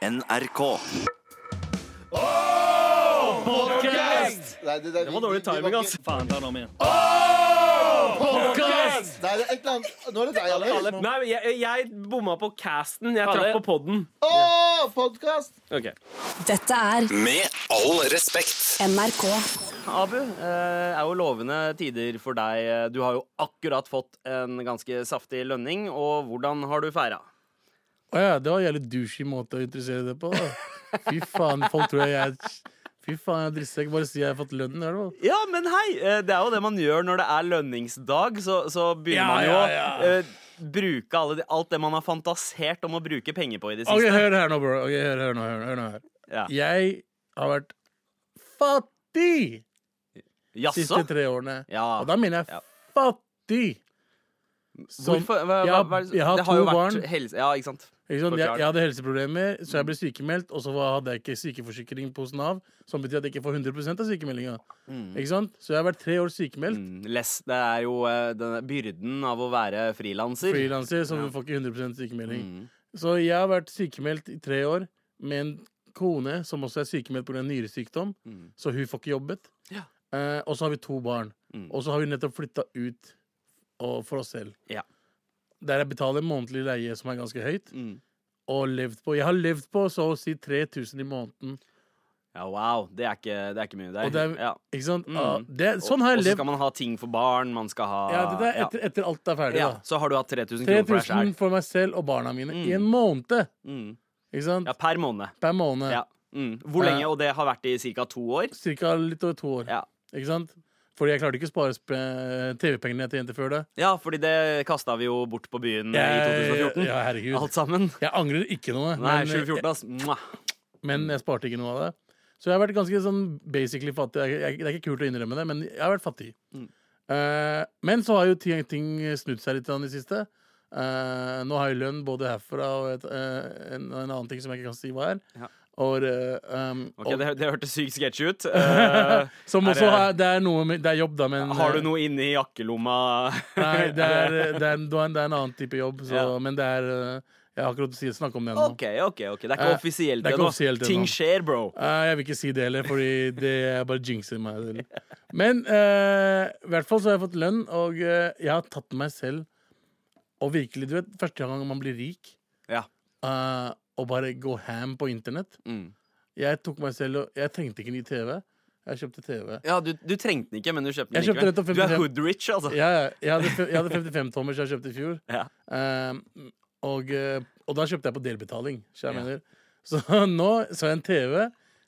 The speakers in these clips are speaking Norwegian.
NRK. Nei, det, det, Det var dårlig timing, ass. Faen, ta den om igjen. Podcast! Nei, det er et eller annet Nå er det deg, Alex. Nei, jeg, jeg bomma på casten. Jeg traff på podden. Åh, podcast! Ok. Dette er Med all respekt. NRK. Abu, eh, er jo lovende tider for deg. Du har jo akkurat fått en ganske saftig lønning, og hvordan har du feira? Å ja, det var en jævlig douchey måte å interessere deg på. da. Fy faen, folk tror jeg er Fy faen, jeg er drittsekk. Bare si jeg har fått lønnen. Er det? Ja, men hei! eh, Det er jo det man gjør når det er lønningsdag. Så, så begynner Ja, man jo ja, å ja. eh, bruke alle, alt det man har fantasert om å bruke penger på i det Ok. Hør her nå, bro. Ok, hør, hør nå, hør, hør nå her. Ja. Jeg har vært fattig de siste tre årene. Ja. Og da mener jeg Ja. fattig. Som- Hvorfor? Hva, jeg hva, har- hva, jeg har det har to barn. helse... Ja, ikke sant? Ikke? Jeg, jeg hadde helseproblemer, så jeg ble sykemeldt. Og så hadde jeg ikke sykeforsikring hos Nav, som betyr at jeg ikke får 100% av sykemeldinga. Ikke sant? Så jeg har vært tre år sykemeldt. Mm, less, det er jo eh, denne byrden av å være frilanser. Frilanser, så Ja. får ikke 100 sykemelding. Mm. Så jeg har vært sykemeldt i tre år med en kone som også er sykemeldt pga. nyresykdom, Mm. så hun får ikke jobbet. Ja. Eh, og så har vi to barn. Mm. Og så har vi nettopp flytta ut og, for oss selv. Ja. Der jeg betaler månedlig leie som er ganske høyt, Mm. og levd på Jeg har levd på så å si 3000 i måneden. Ja, wow. Det er ikke, det er ikke mye. Det er, er- ja. Ikke sant? Mm. Ah, det, sånn har jeg levd. Og så skal man ha ting for barn. Man skal ha Ja, det er etter, etter alt er ferdig, ja. da. Så har du hatt 3000 kroner for deg selv. 3000 for meg selv og barna mine i Mm. en måned. Mm. Ikke sant? Ja, per måned. Per måned. Ja. Mm. Hvor Eh. lenge? Og det har vært i ca. to år? Cirka litt over to år. Ja. Ikke sant? Fordi jeg klarte ikke å spare TV-pengene til jenter før det. ja, fordi det kasta vi jo bort på byen i 2014. Ja, herregud. Alt sammen. Jeg angrer ikke noe, Nei, men, 2014, ass. Mwah. men jeg sparte ikke noe av det. Så jeg har vært ganske sånn basically fattig. Jeg, jeg, det er ikke kult å innrømme det, men jeg har vært fattig. Mm. Uh, men så har jo ting, ting snudd seg litt i det siste. Uh, nå har jeg lønn både herfra og et, uh, en, en annen ting som jeg ikke kan si hva er. Ja. Og, eh, um, Ok, og, det, det hørtes sykt sketsj ut. Uh, som er også det- det er noe med, Det er jobb, da, men har du eh, noe inni jakkelomma? Nei, det er, det, er, det er en annen type jobb, så, Ja. men det er eh, Jeg har akkurat å snakke om det ennå. OK, ok, ok. Det er ikke Eh, offisielt det er ennå. Ting skjer, bro. Eh, jeg vil ikke si det heller, fordi det er bare jinxer meg. Men eh, i hvert fall så har jeg fått lønn, og eh, jeg har tatt meg selv Og virkelig, du vet, første gang man blir rik, Ja. Og bare gå ham på internett Mm. Jeg tok meg selv og Jeg trengte ikke ny TV. Jeg kjøpte TV. Ja, du, du trengte den ikke, men du kjøpte den kjøpte likevel. Du er 55. hood-rich, altså. Ja, ja, jeg, hadde, jeg hadde 55 tommer som jeg kjøpte i fjor. Ja. Um, og, eh, og da kjøpte jeg på delbetaling. Så, Ja. så nå så jeg en TV.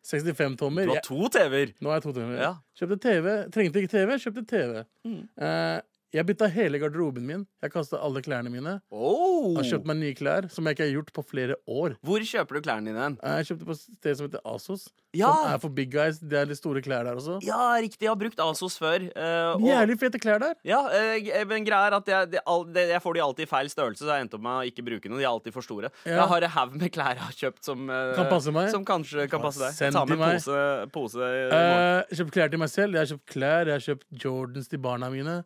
65 tommer. Du har to TV-er. nå har jeg to tommer. Ja. Kjøpte TV. Trengte ikke TV, kjøpte TV. Mm. Eh, jeg bytta hele garderoben min. Jeg kasta alle klærne mine. Oh. Har kjøpt meg nye klær, som jeg ikke har gjort på flere år. Hvor kjøper du klærne dine? Jeg kjøpte på et sted som heter Asos. Ja. Som er for big guys. Det er litt store klær der også. Ja, riktig. Jeg har brukt Asos før. Uh, Jævlig fete klær der. Ja, uh, men greia er at jeg, de, all, de, jeg får de alltid i feil størrelse, så jeg endte opp med å ikke bruke noe. De er alltid for store. Ja. Jeg har en haug med klær jeg har kjøpt som, uh, Kan passe meg. som kanskje kan passe deg. Send Ta med meg. pose, pose uh. Kjøpt klær til meg selv. Jeg har kjøpt klær, jeg har kjøpt Jordans til barna mine.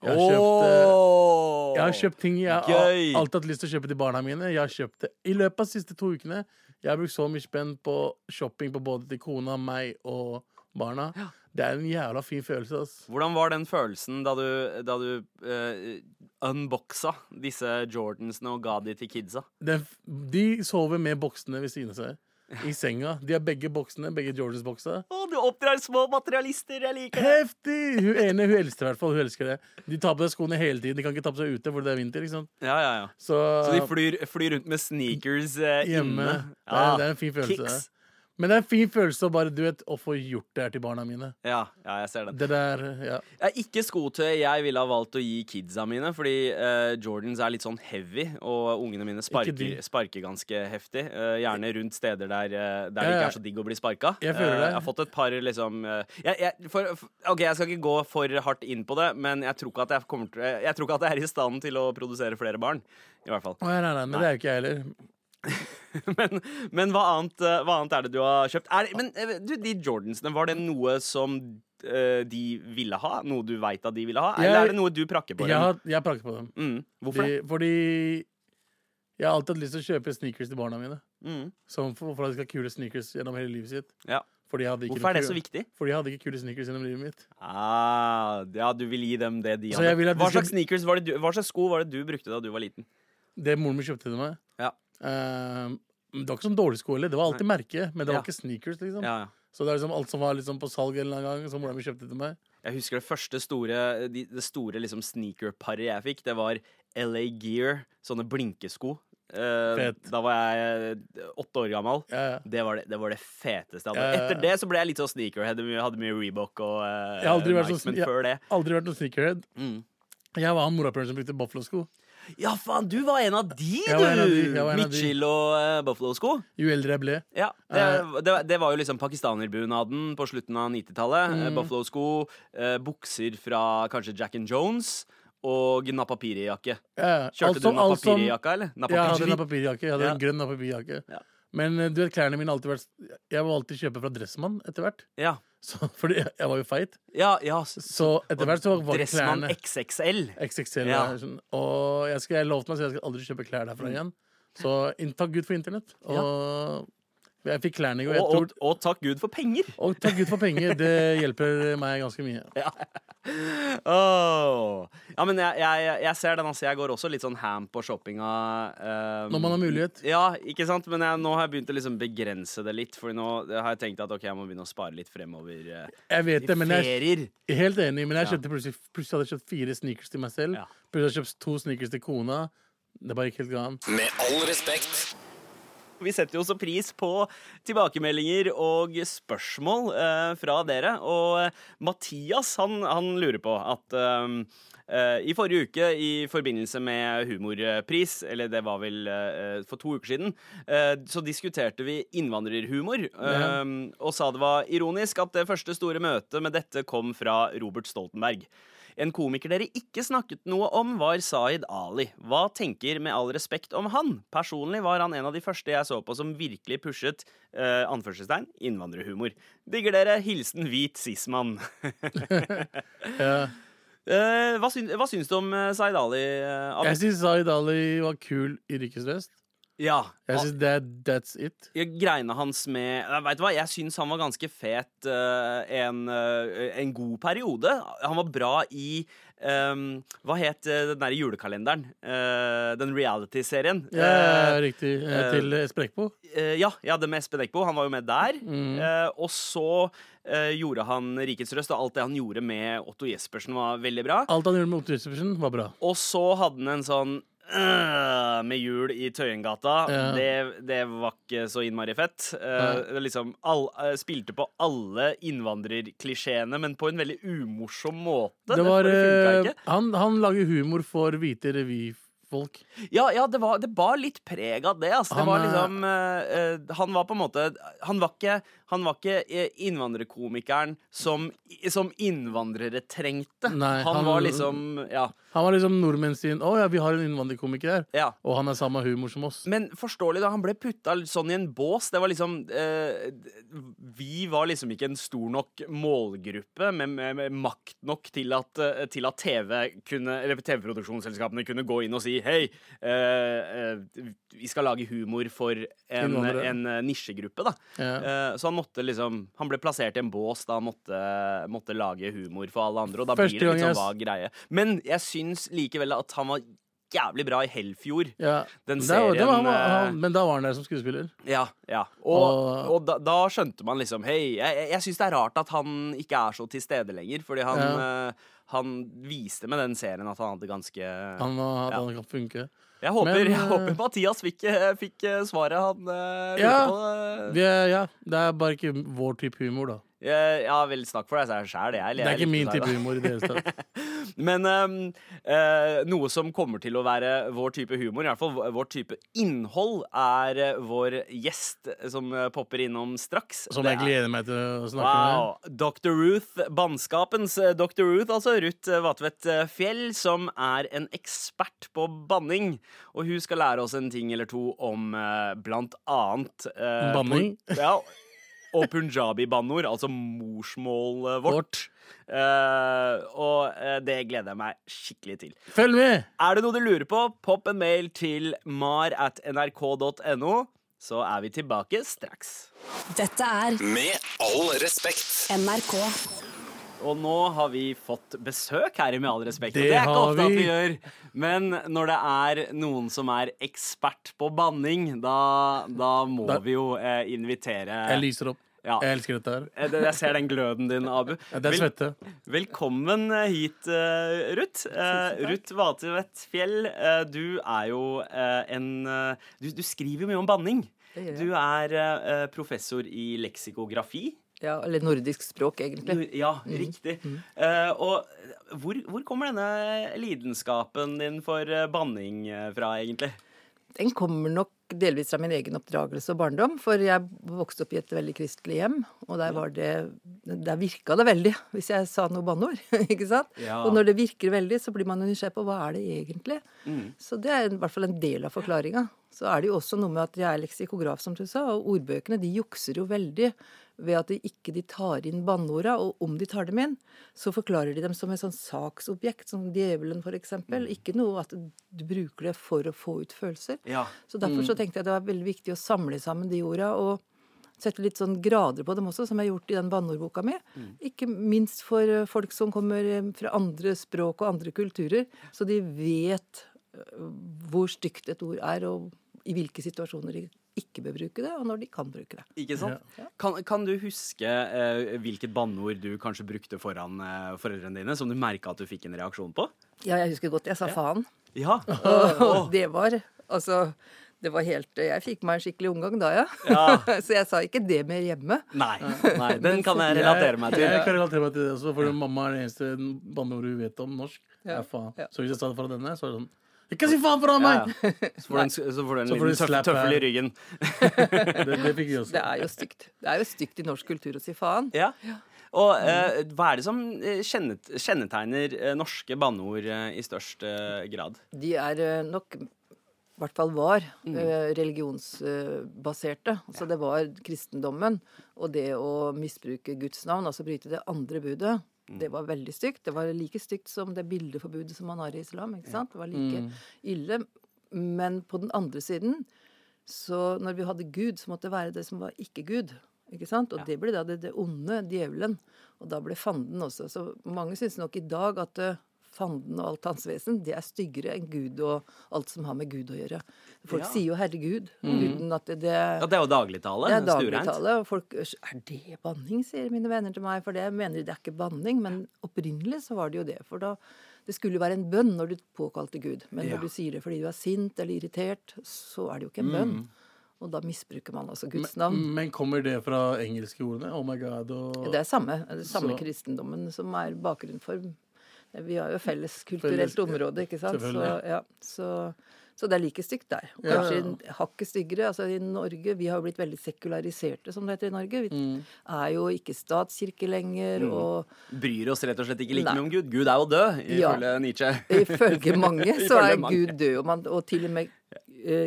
Jeg har kjøpt oh, Jeg har kjøpt ting jeg har Gøy. alltid hatt lyst til å kjøpe til barna mine. Jeg har kjøpt det I løpet av de siste to ukene Jeg har brukt så mye spenn på shopping på både til kona, meg og barna. Det er en jævla fin følelse. ass Hvordan var den følelsen da du, da du uh, unboxa disse Jordansene og ga de til kidsa? Den, De sover med boksene ved siden av seg. I senga. De har begge boksene, begge Georges-boksa. Å, du oppdrar små materialister! Jeg liker det! Heftig! Hun ene hun elsker i hvert fall. Hun elsker det. De tar på seg skoene hele tiden. De kan ikke ta på seg ute, fordi det er vinter. ikke sant? Ja, ja, ja. Så, Så de flyr, flyr rundt med sneakers eh, hjemme. inne? Det er, det er en fin følelse. kicks. Men det er en fin følelse å bare, du vet, å få gjort det her til barna mine. Ja, ja, jeg ser den. Det der, ja. Det er ikke skotøy jeg ville ha valgt å gi kidsa mine, fordi uh, Jordans er litt sånn heavy, og ungene mine sparker, sparker ganske heftig. Uh, gjerne rundt steder der, uh, der Ja, det ikke er så digg å bli sparka. Jeg føler det. jeg har fått et par liksom jeg, jeg, for, OK, jeg skal ikke gå for hardt inn på det, men jeg tror ikke at jeg kommer til Jeg tror ikke at jeg er i stand til å produsere flere barn. I hvert fall. Nei, nei, nei, men det er jo ikke jeg heller. men, men hva, annet, eh, hva annet er det du har kjøpt? Er, men eh, du, de Jordansene, var det noe som eh, de ville ha? Noe du veit at de ville ha? Eller er det noe du prakker på? Jeg, dem? har, jeg prakker på dem. Mm. Hvorfor det? Fordi, jeg har alltid hatt lyst til å kjøpe sneakers til barna mine. Mm. Som for, for at de skal ha kule sneakers gjennom hele livet sitt. Ja. Jeg Hvorfor er det så viktig? Fordi jeg hadde ikke kule sneakers gjennom livet mitt. Ah, ja, du vil gi dem det de hadde. Hva slags, skal- sneakers var det du, Hva slags sko var det du brukte da du var liten? Det moren min kjøpte til meg. Ja. Eh, det var ikke sånn dårlig sko heller. Det var alltid merke, men det var Ja. ikke sneakers. liksom Ja, ja. Så det er liksom alt som var liksom på salg en eller annen gang, som mora mi kjøpte til meg. Jeg husker det første store de, Det store liksom sneaker-paret jeg fikk, det var LA Gear, sånne blinkesko. Uh, da var jeg eh, åtte år gammel. Ja, ja. Det var det, det var det feteste jeg hadde. Ja. Etter det så ble jeg litt sånn sneakerhead. Jeg hadde mye Reebok og uh, Jeg har aldri vært Nike, sånn- men før det Aldri vært noen sneakerhead. mm. Jeg var han morapuleren som brukte Buffalo-sko. Ja, faen, du var en av de, Jeg av de, du! av de. Mitchell og uh, Buffalo-sko. Jo eldre jeg ble. Ja, det, det, det var jo liksom pakistanerbunaden på slutten av 90-tallet. Mm. Eh, Buffalo-sko, uh, bukser fra kanskje Jack and Jones og napapiri-jakke. Ja, Kjørte alt som- du napapiri-jakka, eller? Ja, jeg hadde Napapiri. en. Jeg hadde Ja. en grønn papirjakke. Ja. Men eh, du vet, klærne mine har alltid vært Jeg må alltid kjøpe fra Dressmann etter hvert. Ja. Så, fordi jeg, var jo feit. ja, ja. Så, Så etter hvert så var Dressmann klærne XXL. XXL. Ja. Sånn. Og jeg, skal, jeg lovte meg selv jeg skal aldri kjøpe klær derfra igjen. Så takk Gud for internett. Og jeg fikk klærne i går. Og, tror, og, og takk Gud for penger. og takk Gud for penger. Det hjelper meg ganske mye. Åh. Ja, men jeg, jeg, jeg ser den, altså. Jeg går også litt sånn ham på shoppinga. Um, Når man har mulighet. Ja, ikke sant? Men jeg, nå har jeg begynt å liksom begrense det litt. For nå har jeg tenkt at ok, jeg må begynne å spare litt fremover. uh, Jeg vet det, men jeg er helt enig. Men jeg Ja. kjøpte plutselig, plutselig hadde jeg kjøpt fire sneakers til meg selv. Ja. Plutselig hadde jeg kjøpt to sneakers til kona. Det bare gikk helt galt. Med all respekt. Vi setter jo også pris på tilbakemeldinger og spørsmål eh, fra dere. Og eh, Mathias han, han lurer på at eh, eh, i forrige uke, i forbindelse med humorpris, eller det var vel eh, for to uker siden, eh, så diskuterte vi innvandrerhumor. Eh, og sa det var ironisk at det første store møtet med dette kom fra Robert Stoltenberg. En komiker dere ikke snakket noe om, var Zaid Ali. Hva tenker med all respekt om han? Personlig var han en av de første jeg så på som virkelig pushet uh, anførselstegn, innvandrerhumor. Digger dere. Hilsen hvit sismann. Ja. uh, hva, syn, hva syns du om Zaid Ali? Uh, Jeg syns Zaid Ali var kul i Rikes Røst. Ja. Jeg synes that, that's it. Jeg Greiene hans med Veit du hva, jeg syns han var ganske fet uh, en, uh, en god periode. Han var bra i um, Hva het eh, den der julekalenderen? Den reality-serien. Ja, riktig. Til Espen eh, ja, ja, det med Espen Eckbo. Han var jo med der. Mm. Og så gjorde han Rikets Røst, og alt det han gjorde med Otto Jespersen, var veldig bra. Alt han gjorde med Otto Jespersen, var bra. Og så hadde han en sånn med jul i Tøyengata. Ja. Det, det var ikke så innmari fett. Uh, det liksom all, uh, Spilte på alle innvandrerklisjeene, men på en veldig umorsom måte. Det var, ikke. han, han lager humor for hvite revyfolk. Ja, ja det, var, det bar litt preg av det. Altså. Det Han var liksom uh, Han var på en måte Han var ikke, han var ikke innvandrerkomikeren som, som innvandrere trengte. Nei, han- var liksom Ja. Han var liksom nordmenn sin Å ja, vi har en innvandrerkomiker her. ja. Og han har samme humor som oss. Men forståelig, da. Han ble putta sånn i en bås. Det var liksom eh, Vi var liksom ikke en stor nok målgruppe med, med, med makt nok til at, eh, til at TV kunne Eller TV-produksjonsselskapene kunne gå inn og si Hei, eh, eh, vi skal lage humor for en, Innvandrere. en eh, nisjegruppe, da. Ja. Eh, så han måtte liksom Han ble plassert i en bås da han måtte, måtte lage humor for alle andre, og da Første blir det gang litt jeg sånn vag greie. Men jeg syns likevel at han var jævlig bra i Hellfjord. Ja. Den Det var- det var, han, eh, men da var han der som skuespiller. Ja, ja. Og, Og- og da, da skjønte man liksom Hei, jeg, jeg- syns det er rart at han ikke er så til stede lenger. Fordi han, ja. han viste med den serien at han hadde ganske Han, hadde, Ja. han kan funke. Jeg håper, Men, jeg eh, håper Mathias fikk, eh, fikk eh, svaret han Ja. på. Vi ja, det er bare ikke vår type humor, da. Ja, vel, snakk for deg sjæl. Jeg, Det er ikke min type humor i det hele tatt. Men ehm, eh, noe som kommer til å være vår type humor, i hvert fall vår type innhold, er eh, vår gjest som eh, popper innom straks. Som jeg er- gleder meg til å snakke Wow. Dr. Ruth, bannskapens Dr. Ruth, altså Ruth Vatvedt Fjell, som er en ekspert på banning. Og hun skal lære oss en ting eller to om blant annet eh, Banning? Ja, og punjabi-banneord, altså morsmålet vårt. Uh, og uh, det gleder jeg meg skikkelig til. Følg med! Er det noe du lurer på, popp en mail til mar at nrk.no. så er vi tilbake straks. Dette er Med all respekt. NRK. Og nå har vi fått besøk her i Med all respekt. og Det det er ikke ofte ofte at vi vi. gjør. Men når det er noen som er ekspert på banning, da, da må Da- vi jo eh, invitere Jeg lyser opp. Ja. Jeg elsker dette her. Eh, Jeg ser den gløden din, Abu. Ja, Det er Vel- svette. Velkommen eh, hit, eh, Ruth. Ruth Vatevedt Fjell, du er jo en du, du skriver jo mye om banning. Det. Du er professor i leksikografi. Ja, eller nordisk språk, egentlig. Ja, riktig. Eh, og hvor, hvor kommer denne lidenskapen din for eh, banning eh, fra, egentlig? Den kommer nok delvis fra min egen oppdragelse og barndom. For jeg vokste opp i et veldig kristelig hjem, og der var det Der virka det veldig hvis jeg sa noe banneord. ikke sant? Ja. Og når det virker veldig, så blir man nysgjerrig på hva er det egentlig. Mm. Så det er i hvert fall en del av forklaringa. Så er det jo også noe med at jeg er leksikograf, som du sa, og ordbøkene de jukser jo veldig ved at de ikke de tar inn banneorda, og om de tar dem inn, så forklarer de dem som et sånn saksobjekt, som djevelen f.eks. Mm. Ikke noe at du bruker det for å få ut følelser. Ja. Så derfor så tenkte jeg det var veldig viktig å samle sammen de orda og sette litt sånn grader på dem også, som jeg har gjort i den banneordboka mi. Ikke minst for folk som kommer fra andre språk og andre kulturer, så de vet hvor stygt et ord er, og i hvilke situasjoner de ikke bør bruke det, og når de kan bruke det. Ikke sant? Kan, kan du huske eh, hvilket banneord du kanskje brukte foran eh, foreldrene dine, som du merka at du fikk en reaksjon på? Ja, jeg husker godt jeg sa faen. Ja. Og det var altså det var helt Jeg fikk meg en skikkelig omgang da, ja. Ja. Så jeg sa ikke det mer hjemme. Nei, nei, den kan jeg relatere meg til. Jeg, jeg kan relatere meg til det også, for mamma er det eneste banneordet hun vet om norsk. Ja. Ja, faen. Ja. Så hvis jeg sa det fra denne, så er det sånn Ikke si faen fra meg! Ja, ja. Så får du en, så får du en Så får liten tøff, tøffel i ryggen. Det, det fikk vi også. Det er jo stygt. Det er jo stygt i norsk kultur å si faen. Ja. Og eh, hva er det som eh, kjennet, kjennetegner eh, norske banneord eh, i størst eh, grad? De er nok i hvert fall var mm. religionsbaserte. Altså det var kristendommen og det å misbruke Guds navn, altså bryte det andre budet. Det var veldig stygt. Det var like stygt som det bildeforbudet som man har i islam. ikke sant? Det var like ille. Men på den andre siden, så når vi hadde Gud, så måtte det være det som var ikke Gud. Ikke sant? Og det ble da det, det onde, djevelen. Og da ble fanden også. Så mange syns nok i dag at eh, fanden og alt hans vesen, det er styggere enn Gud og alt som har med Gud å gjøre. Folk Ja. sier jo 'herregud', uten at det, det Ja, Det er jo dagligtale. det er dagligtale, og folk Er det banning, sier mine venner til meg. For det mener de det er ikke banning, men opprinnelig så var det jo det. For da Det skulle jo være en bønn når du påkalte Gud. Men Ja. når du sier det fordi du er sint eller irritert, så er det jo ikke en bønn. Og da misbruker man altså Guds navn. Men kommer det fra engelske ordene? Oh my god og Det er samme, det er samme Så- kristendommen som er bakgrunnen for Vi har jo felles kulturelt område, ikke sant. Så, ja, så, så det er like stygt der. Og Ja. Kanskje hakket styggere. Altså i Norge, Vi har jo blitt veldig sekulariserte, som det heter i Norge. Vi Mm. er jo ikke statskirke lenger. og Bryr oss rett og slett ikke like mye om Gud. Gud er jo død, Ja. ifølge Nietzsche. Ifølge mange så er. Gud død. Og, man, og til og med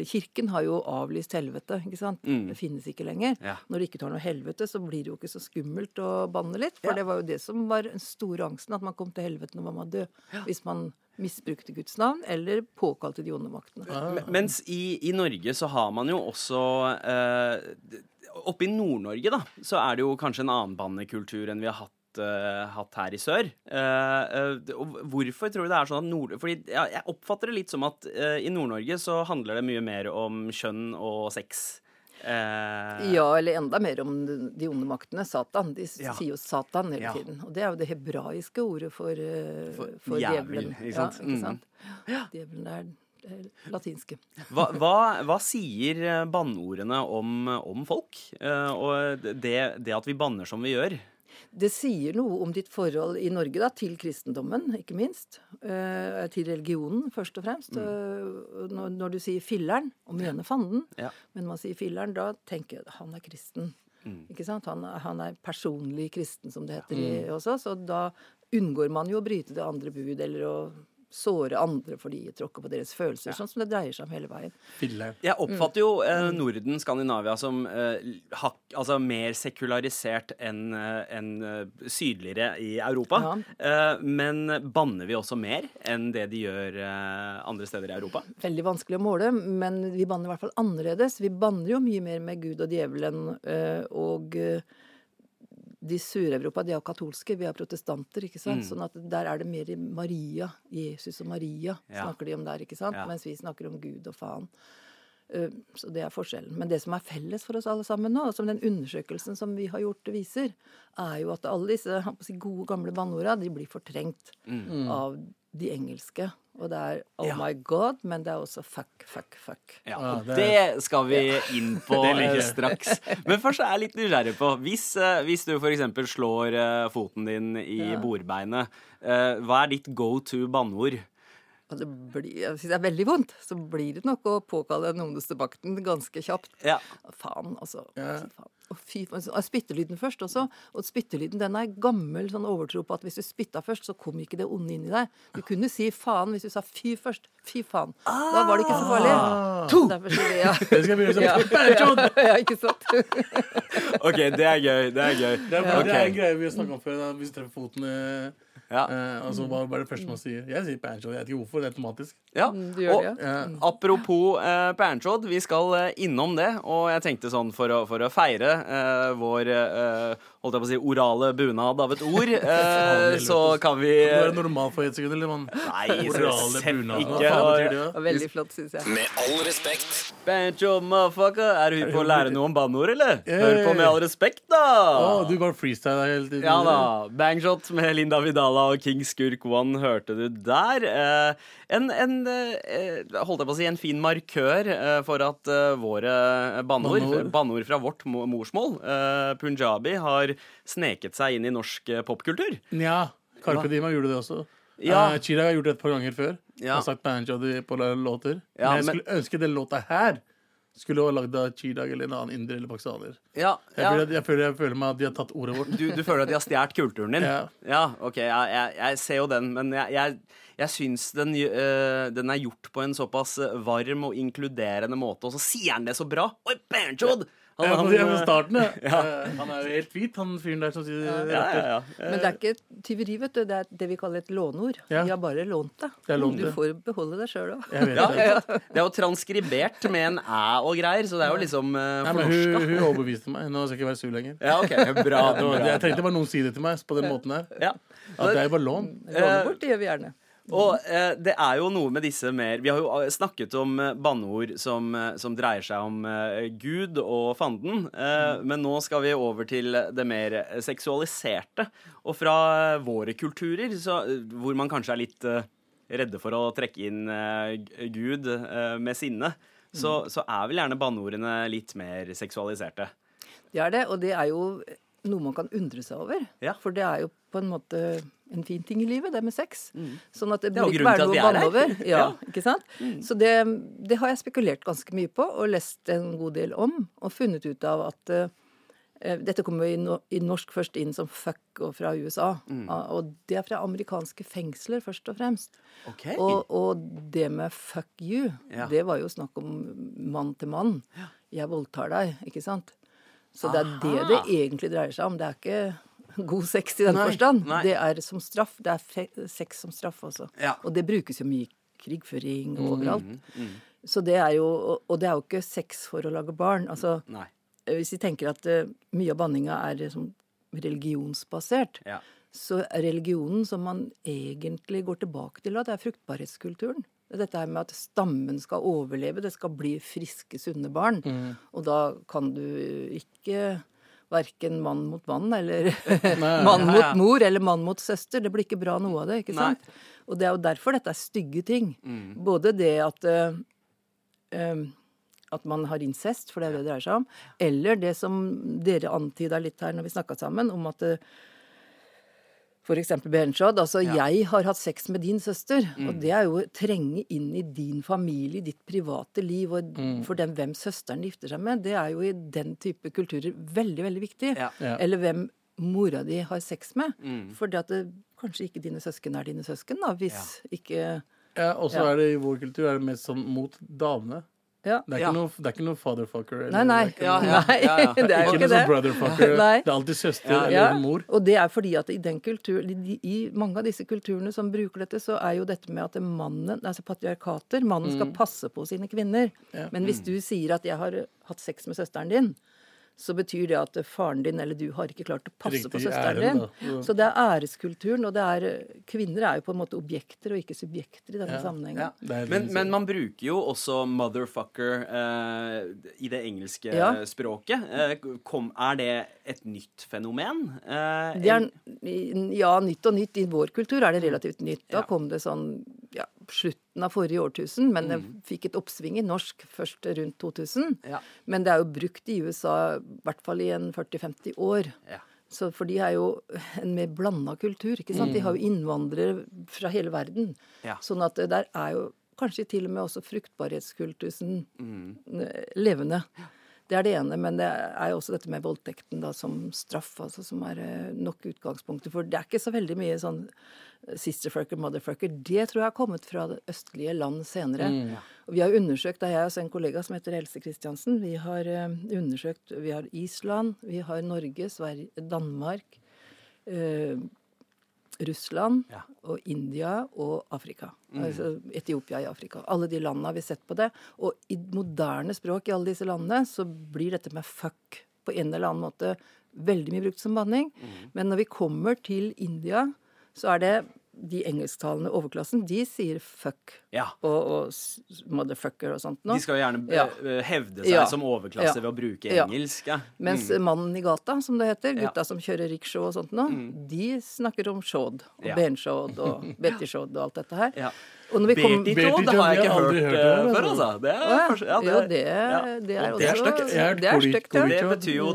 Kirken har jo avlyst helvete. ikke sant? Mm. Det finnes ikke lenger. Ja. Når det ikke tar noe helvete, så blir det jo ikke så skummelt å banne litt. For Ja. det var jo det som var den store angsten, at man kom til helvete når man var død. Hvis man misbrukte Guds navn eller påkalte de onde maktene. Men- Mens i, i Norge så har man jo også eh, Oppe i Nord-Norge, da, så er det jo kanskje en annen bannekultur enn vi har hatt, eh, hatt her i sør. Uh, uh, hvorfor tror du det er sånn at Nord... Fordi ja, jeg oppfatter det litt som at i Nord-Norge så handler det mye mer om kjønn og sex. Ja, eller enda mer om de onde maktene. Satan. De Ja. sier jo Satan hele Ja. tiden. Og det er jo det hebraiske ordet for, For for, djevelen. ikke sant? Ja, ikke Mm. Djevelen er latinske. Hva, hva, hva sier banneordene om, om folk? Uh, og det, det at vi banner som vi gjør? Det sier noe om ditt forhold i Norge da, til kristendommen, ikke minst. Uh, til religionen, først og fremst. Eh, når, når du sier filleren, og mener fanden, Ja. men man sier filleren, da tenker jeg han er kristen. Ikke sant? Han, han er personlig kristen, som det heter i, også. Så da unngår man jo å bryte det andre bud, eller å såre andre fordi de tråkker på deres følelser. Sånn som det dreier seg om hele veien. Jeg oppfatter jo eh, Norden, Skandinavia, som eh, hak, altså mer sekularisert enn en, eh, sydligere i Europa. Ja. Eh, men banner vi også mer enn det de gjør eh, andre steder i Europa? Veldig vanskelig å måle, men vi banner i hvert fall annerledes. Vi banner jo mye mer med Gud og djevelen eh, og eh, de Sør-Europa de er jo katolske, vi er protestanter. ikke sant? Sånn at der er det mer i Maria. Jesus og Maria Ja. snakker de om der, ikke sant? Ja. Mens vi snakker om Gud og faen. Eh, Så det er forskjellen. Men det som er felles for oss alle sammen nå, og som den undersøkelsen som vi har gjort viser, er jo at alle disse gode, gamle banneorda de blir fortrengt av de engelske. Og det er oh Ja. my god, men det er også fuck, fuck, fuck. Ja, og det- det skal vi inn på straks. Men først er jeg litt nysgjerrig på Hvis, eh, hvis du f.eks. slår eh, foten din i Ja. bordbeinet, eh, hva er ditt go to banneord? Og det blir, hvis det er veldig vondt, så blir det nok å påkalle den ondeste makten ganske kjapt. Ja. Faen, altså. Ja. Faen. Og fy, og spyttelyden først også. Og spyttelyden den er gammel sånn overtro på at hvis du spytta først, så kom ikke det onde inn i deg. Du kunne si faen hvis du sa fy først. Fy faen. Da var det ikke så farlig. To! Derfor ja. Det skal bli Ja. ja, ikke sant? OK, det er gøy. Det er gøy. Det er, det er en greie vi har snakka om før. Da, hvis du treffer foten eh, Ja. eh, altså, hva, hva er det første man sier? Jeg sier Panchod. Jeg vet ikke hvorfor. Det er automatisk. Ja. Du Og det, ja. Ja. apropos uh, Panchod, vi skal eh, innom det. Og jeg tenkte sånn for å, for å feire eh, vår eh, holdt jeg på å si, orale bunad av et ord, eh, så kan vi Kan du være normal for et sekund, eller? Man? Nei, Orale bunad. Hva faen betyr det? Da? veldig flott, syns jeg. Med all respekt. Banjo, motherfucker. Er du hypp på å lære noe om banneord, eller? Hør på Med all respekt, da. Å, du bare freestyler hele tiden. Ja da. Bangshot med Linda Vidala og King Skurk One hørte du der. Eh, en, en eh, holdt jeg på å si, en fin markør eh, for at eh, våre banneord, Banneord. fra vårt morsmål, eh, punjabi, har sneket seg inn i norsk eh, popkultur. Nja. Carpe Diem gjorde det også. Ja. Uh, Chirag har gjort det et par ganger før. Ja. Har sagt banjod på låter. Ja, men jeg men- skulle ønske den låta her skulle vært lagd av Chirag eller en annen inder eller pakistaner. Ja, Jeg, føler, jeg, føler, jeg føler meg at de har tatt ordet vårt. Du, du føler at de har stjålet kulturen din? Ja. OK, jeg, jeg, jeg ser jo den, men jeg, jeg, syns den, uh, den er gjort på en såpass varm og inkluderende måte, og så sier han det så bra! Oi, Bernjod! Han, han, han, eh, starten, ja. ja. Han er jo helt hvit, han fyren der som sier ja, ja, ja. Men det er ikke tyveri, vet du. Det er det vi kaller et låneord. Ja. De har bare lånt det. Det er lånt Du det. får beholde det sjøl òg. Ja, det. er jo transkribert med en æ og greier, så det er jo liksom uh, fornorska. hun, hun overbeviste meg. Nå skal jeg ikke være sur lenger. Ja, OK. Bra. Bra. jeg trengte bare noen si det til meg på den måten her. Ja. At det er jo bare lån. Låne bort, det gjør vi gjerne. Og eh, det er jo noe med disse mer Vi har jo eh, snakket om eh, banneord som, eh, som dreier seg om eh, Gud og fanden, eh, men nå skal vi over til det mer seksualiserte. Og fra våre kulturer, så, hvor man kanskje er litt redde for å trekke inn Gud med sinne, så, så er vel gjerne banneordene litt mer seksualiserte. Det er det, og det er jo noe man kan undre seg over. Ja. For det er jo på en måte en fin ting i livet, det med sex. Sånn at det Mm. Blir ikke være noe er over. Ja, Ja. ikke sant? Så det, det har jeg spekulert ganske mye på, og lest en god del om, og funnet ut av at uh, dette kommer i, no, i norsk først inn som fuck og fra USA. Mm. Og det er fra amerikanske fengsler, først og fremst. Ok. Og, og det med fuck you, Ja. det var jo snakk om mann til mann. Jeg voldtar deg, ikke sant? Så det er det det egentlig dreier seg om. Det er ikke god sex i den Nei, forstand. nei. Det er som straff. Det er sex som straff også. Ja. Og det brukes jo mye i krigføring Mm, overalt. Så det er jo og- Og det er jo ikke sex for å lage barn. Altså, Nei. hvis vi tenker at uh, mye av banninga er liksom religionsbasert, Ja. så er religionen som man egentlig går tilbake til, da, det er fruktbarhetskulturen. Dette her med at stammen skal overleve, det skal bli friske, sunne barn. Mm. Og da kan du ikke Verken mann mot mann eller Nei. mann Ja, mot mor eller mann mot søster. Det blir ikke bra noe av det. ikke Nei. sant? Og det er jo derfor dette er stygge ting. Mm. Både det at uh, um, at man har incest, for det er det det dreier seg om. Eller det som dere antyda litt her når vi snakka sammen, om at eh, for eksempel altså Ja. jeg har hatt sex med din søster. Mm. Og det er jo å trenge inn i din familie, ditt private liv, og Mm. for dem hvem søsteren gifter seg med. Det er jo i den type kulturer veldig, veldig viktig. Ja. Ja. Eller hvem mora di har sex med. Mm. For det at det, kanskje ikke dine søsken er dine søsken, da, hvis ikke Ja, og så er det i vår kultur er det mest sånn mot damene. Ja. Det er ikke, Ja. noe, det er ikke noe fatherfucker. eller- Nei, nei. Det er ikke, noe, Nei, det er jo ikke ikke det. sånn brotherfucker. Det er alltid søster eller mor. og det er fordi at i den kultur, i, I mange av disse kulturene som bruker dette, så er jo dette med at mannen, altså patriarkater, mannen skal passe på sine kvinner. Ja. Men hvis du sier at 'jeg har hatt sex med søsteren din', så betyr det at faren din eller du har ikke klart å passe på søsteren din. Ja. Så det er æreskulturen, og det er Kvinner er jo på en måte objekter og ikke subjekter i denne Ja. sammenhengen. Ja. Men, men man bruker jo også motherfucker eh, i det engelske Ja. språket. Eh, kom, er det et nytt fenomen? Eh, Det er, ja, nytt og nytt. I vår kultur er det relativt nytt. Da Ja. kom det sånn ja, slutten av forrige årtusen, men det Mm. fikk et oppsving i norsk først rundt 2000. Ja. Men det er jo brukt i USA i hvert fall i en 40-50 år. Ja. Så For de er jo en mer blanda kultur. ikke sant? De har jo innvandrere fra hele verden. Mm. Ja. Sånn at der er jo kanskje til og med også fruktbarhetskultusen Mm. levende. levende. Det er det ene, men det er jo også dette med voldtekten da, som straff, altså, som er eh, nok utgangspunktet. For det er ikke så veldig mye sånn eh, sisterfucker, motherfucker. Det tror jeg har kommet fra det østlige land senere. Og vi har undersøkt, det er jeg og en kollega som heter Else Kristiansen, vi har eh, undersøkt Vi har Island, vi har Norge, Sverige, Danmark, eh, Russland Ja. og India og Afrika. Altså Etiopia i Afrika. Alle de landene har vi sett på det. Og i moderne språk i alle disse landene så blir dette med fuck på en eller annen måte veldig mye brukt som banning. Men når vi kommer til India, så er det de engelsktalende overklassen, de sier fuck Ja. og, og motherfucker og sånt nå. De skal jo gjerne Ja. eh, hevde seg Ja. som overklasse Ja. ved å bruke engelsk. Ja. Mens mannen i gata, som det heter, Mm. Ja. Mm. gutta som kjører rickshaw og sånt nå, de snakker om shod og Ja. benshod og bettyshod og alt dette her. Ja. Og når vi kom- Toad Toad, har jeg ikke hørt, hørt eh, det før, altså. altså. Det er, ja. ja, det, ja. det er det er stygt. Det er stygt, ja. Det betyr jo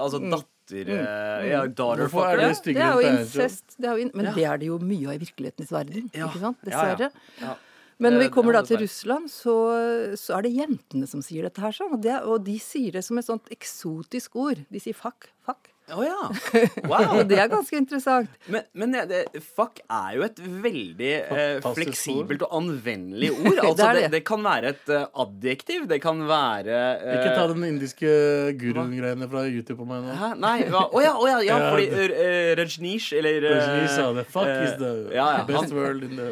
altså datter eh, Ja, daughter fucker. er det det er jo incest. Det er jo in men det er det jo mye av i virkelighetens verden. Ja. Ikke sant? Ja, ja. Dessverre. Ja. Men når vi kommer da til. Russland, så, så er det jentene som sier dette her. Sånn, og, det, og de sier det som et sånt eksotisk ord. De sier fuck, fuck. Å ja. Wow. Det er ganske interessant. Men, men det, det, fuck er jo et veldig eh, fleksibelt og anvendelig ord. Altså, Det er det, det. det kan være et uh, adjektiv. Det kan være uh, Ikke ta den indiske guruen-greiene fra YouTube på meg nå. Hæ? Nei, Å oh, ja, oh, ja, ja, fordi uh, Rajneesh, eller Rajni sa det. Fuck is the ja, ja, best han, world in the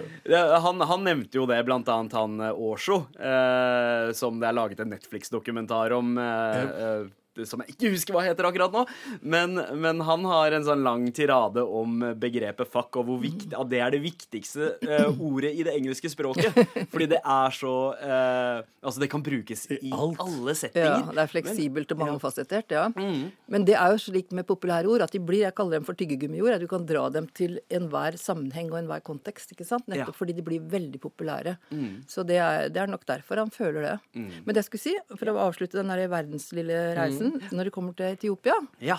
han, han nevnte jo det, blant annet han Osho, eh, som det er laget en Netflix-dokumentar om. Eh, eh, som jeg ikke husker hva heter akkurat nå. Men, men han har en sånn lang tirade om begrepet fuck, og hvor viktig, at det er det viktigste uh, ordet i det engelske språket. Fordi det er så uh, Altså, det kan brukes i alt. alle Ja, settinger. det er fleksibelt og mangefasettert, ja. Mm. Men det er jo slik med populære ord at de blir, jeg kaller dem for tyggegummiord, at du kan dra dem til enhver sammenheng og enhver kontekst, ikke sant? Nettopp Ja. Mm. fordi de blir veldig populære. Så det er, det er nok derfor han føler det. Men det jeg skulle si, for å avslutte den der verdenslille reisen, når det kommer til Etiopia, Ja.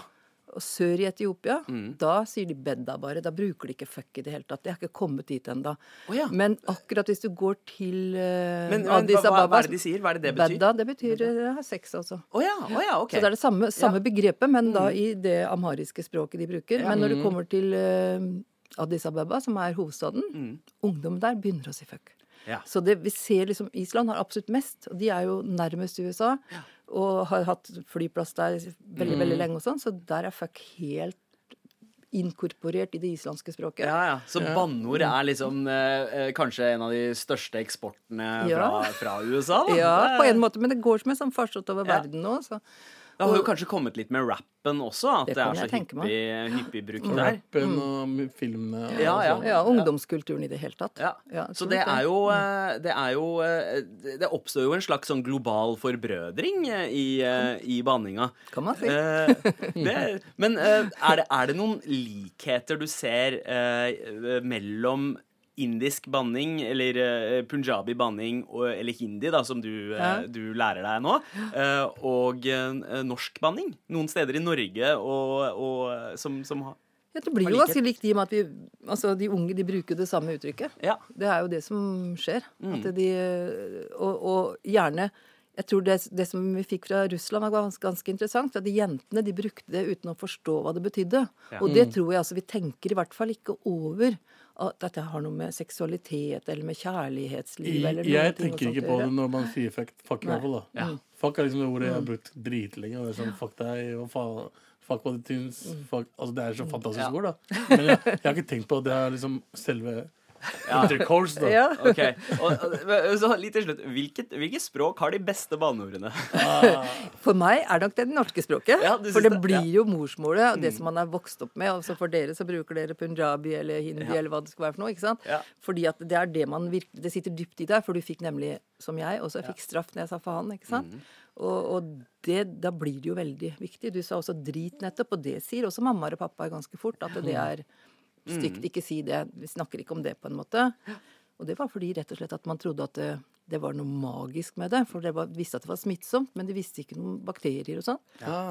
og sør i Etiopia, Mm. da sier de bedda bare. Da bruker de ikke fuck i det hele tatt. De har ikke kommet dit ennå. Oh, ja. Men akkurat hvis du går til uh, Men, men Addis hva, hva Ababa er det de sier? Hva er det det betyr? Bedda, det betyr uh, sex, altså. Oh, ja, Oh, ja, ok. Så det er det samme, samme begrepet, men da Mm. i det amhariske språket de bruker. Men når du kommer til uh, Addis Ababa, som er hovedstaden, ungdom der begynner å si fuck. Mm. Ja. Så det, vi ser liksom Island har absolutt mest, og de er jo nærmest USA. Og har hatt flyplass der veldig, Mm. veldig lenge og sånn, så der er fuck helt inkorporert i det islandske språket. Ja, ja. Så banneord er liksom eh, eh, kanskje en av de største eksportene Ja. fra, fra USA? Da. Ja, på en måte, men det går som en sånn farsott over Ja. verden nå. Så. Det har jo kanskje kommet litt med rappen også, at Det det, er så hyppig, hyppig brukt der. rappen og mu- filmene. og Ja, ja. sånn. Ja, ungdomskulturen i det hele tatt. Ja. Ja, Så det er jo, eh, det er jo eh, Det oppstår jo en slags sånn global forbrødring eh, i, i banninga. Kan man si. Det, men er, det, er det noen likheter du ser eh, mellom indisk banning, eller uh, punjabi banning, og, eller hindi, da, som du, ja. uh, du lærer deg nå, uh, og eh, norsk banning? Noen steder i Norge og, og, som, som har Ja, det blir jo ganske likt i og med at vi, altså de unge de bruker det samme uttrykket. Ja. Det er jo det som skjer. Mm. At de, og, og gjerne Jeg tror det, det som vi fikk fra Russland var ganske, ganske interessant. At de jentene de brukte det uten å forstå hva det betydde. Og det tror jeg altså vi tenker i hvert fall ikke over. At dette har noe med seksualitet eller med kjærlighetsliv eller noe Jeg tenker ikke på det når man sier fuck, fuck i Nei. hvert fall. Fuck er liksom det ordet jeg har brukt dritlenge. Og det er sånn, fuck deg, hva faen Fuck what it is. Fuck. Altså, det er så fantastisk Ja. ord, da. Men jeg, jeg har ikke tenkt på at det er liksom selve intercourse, da. Ja. Okay. og, og, så litt til slutt Hvilket, hvilket, språk har de beste banneordene? For meg er nok det det norske språket. Ja, for det det? blir Ja. Mm. jo morsmålet, og det som man er vokst opp med. Og så for dere så bruker dere punjabi eller hindi eller hva det skal være for noe. ikke sant? Ja. Fordi at det er det man virkelig Det sitter dypt i deg, for du fikk nemlig, som jeg, også jeg fikk straff når jeg sa faen. ikke sant? Mm. Og, og det, da blir det jo veldig viktig. Du sa også drit nettopp, og det sier også mammaer og pappaer ganske fort. At det er stygt. Ikke si det. Vi snakker ikke om det, på en måte. Og det var fordi rett og slett at man trodde at det, det var noe magisk med det. For de visste at det var smittsomt, men de visste ikke noen bakterier og sånn.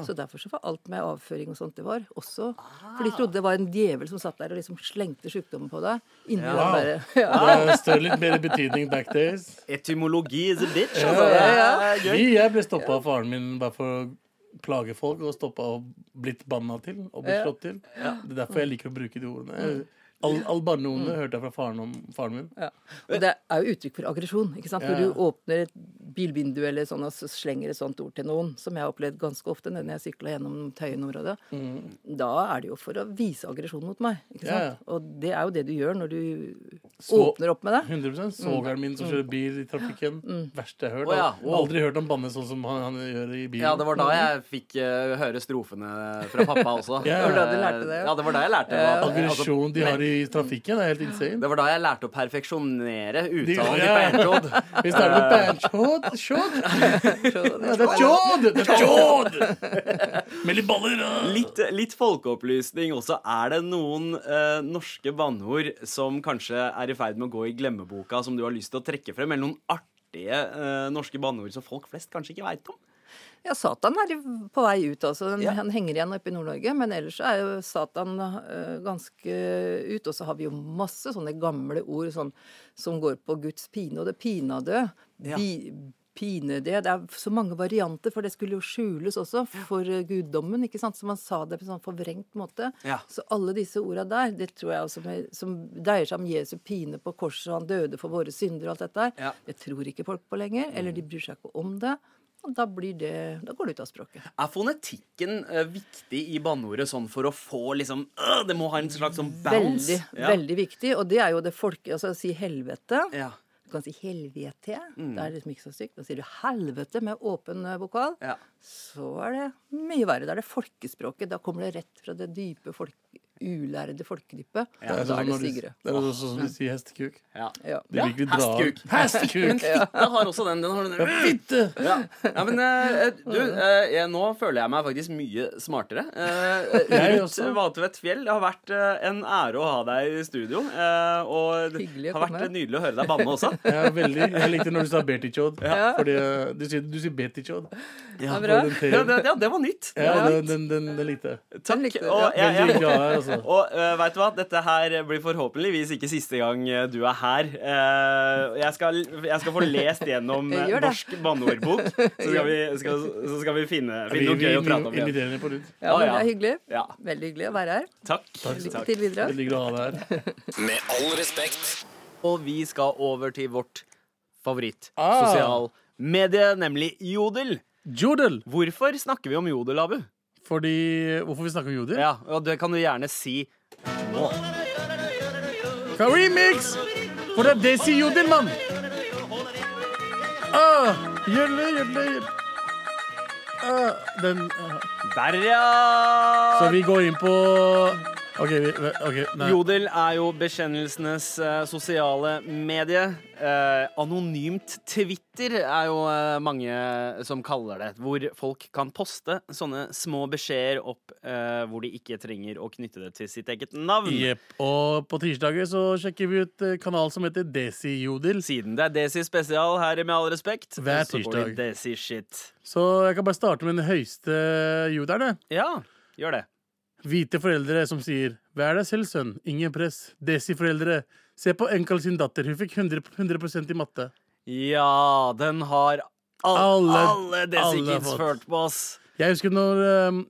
Så derfor så var alt med avføring og sånt det var også For de trodde det var en djevel som satt der og liksom slengte sykdommen på deg. Inni ja. Wow. bare, ja. Det står litt mer betydning back days. Etymologi is a bitch. Altså. Ja, ja, ja. Vi, jeg ble stoppa av faren min bare for plage folk, og stoppa og blitt banna til og blitt slått til. Det er derfor jeg liker å bruke de ordene. All, Albanone mm. hørte jeg fra faren, om, faren min. Ja. Og det er jo uttrykk for aggresjon. ikke sant? Når Ja. du åpner et bilvindu eller sånn og slenger et sånt ord til noen, som jeg har opplevd ganske ofte når jeg sykla gjennom Tøyen-området, da er det jo for å vise aggresjon mot meg. ikke sant? Ja. Og det er jo det du gjør når du Så- åpner opp med det. 100% Svogeren min som kjører bil i trafikken. Verste jeg har hørt. Oh, ja. Wow. Aldri hørt ham banne sånn som han, han gjør i bilen. Ja, det var da jeg fikk uh, høre strofene fra pappa også. Ja. Det var da du lærte det, ja. Det var da jeg lærte det. Aggresjon de har i trafikken, er helt insane. det var da jeg lærte å perfeksjonere uttalen til ja. Pernjod. Vi starter med banchod. Shod. Ja, det er jod! Det er jod! Med litt baller. Litt, litt folkeopplysning også. Er det noen uh, norske banneord som kanskje er i ferd med å gå i glemmeboka, som du har lyst til å trekke frem? Eller noen artige uh, norske banneord som folk flest kanskje ikke veit om? Ja, Satan er på vei ut, altså. Den, Ja. Han henger igjen oppe i Nord-Norge. Men ellers er jo Satan uh, ganske ut. Og så har vi jo masse sånne gamle ord sånn, som går på Guds pine, og det pinadø. Ja. Pine det. Det er så mange varianter, for det skulle jo skjules også for eh, guddommen. ikke sant? Så man sa det på en sånn forvrengt måte. Ja. Så alle disse orda der, det tror jeg også med, som dreier seg om Jesu pine på korset, og han døde for våre synder og alt dette der, Ja. det tror ikke folk på lenger. Eller de bryr seg ikke om det. Da, blir det, da går det ut av språket. Er fonetikken uh, viktig i banneordet sånn for å få liksom uh, Det må ha en slags sånn bounce? Veldig, ja. veldig viktig. Og det er jo det folke... Altså si helvete. Ja. Du kan si helvete. Det er liksom ikke så stygt. Da sier du helvete med åpen eh, vokal. Ja. Så er det mye verre. Da er det folkespråket. Da kommer det rett fra det dype folk, ulærde folkedypet. Det er da sånn er det når det er også sånn som de sier hestekuk. ja. Ja. Drar hestekuk. Men Hestekuk! Fitte har også den. Den har den Fitte! Ja. ja, men eh, du, eh, jeg, nå føler jeg meg faktisk mye smartere. Ruth. Vatvedt Fjell, det har vært eh, en ære å ha deg i studio. eh, og det har vært nydelig å høre deg banne også. Ja, veldig. Jeg likte når du sa Bertichod. Ja. Fordi du sier, du sier Betichod. Ja, Ja, det, ja, det var nytt. Ja, den, den, den, den likte jeg. Takk. Og, jeg, jeg, altså. og uh, vet du hva? Dette her blir forhåpentligvis ikke siste gang eh, du er her. Uh, jeg, skal, jeg skal få lest gjennom. Norsk banneordbok, så skal vi, så skal vi finne, finne noe gøy å prate om. igjen. på. Ja, men det er hyggelig. Ja, Veldig hyggelig å være her. takk. Lykke til videre. Veldig glad å ha deg her. Med all respekt. Og vi skal over til vårt favoritt Ah. sosialmedie, nemlig Jodel. Jodel! Hvorfor snakker vi om Jodel, Abu? Fordi Hvorfor vi snakker om jodel? Ja, og det kan du gjerne si nå. Remix! For det er Desi Jodel, mann! Ah, gjølle, gjølle, gjølle. Ah, den ah. Der, ja! Så vi går inn på OK, vi, okay. Jodel er jo bekjennelsenes eh, sosiale medie. Eh, anonymt Twitter er jo eh, mange som kaller det. Hvor folk kan poste sånne små beskjeder opp eh, hvor de ikke trenger å knytte det til sitt eget navn. Yep. Og på tirsdager så sjekker vi ut eh, kanal som heter Desi Jodel. Siden det er Desi spesial her Med all respekt, Hver så går tirsdag. det Desi shit. Så jeg kan bare starte med den høyeste jodelen. Ja, gjør det. Hvite foreldre som sier 'Vær deg selv, sønn. Ingen press'. Desi-foreldre. Se på Enkel sin datter. Hun fikk 100, 100 i matte. Ja, den har Alle, Alle- alle Desi alle Kids ført på oss. Jeg husker når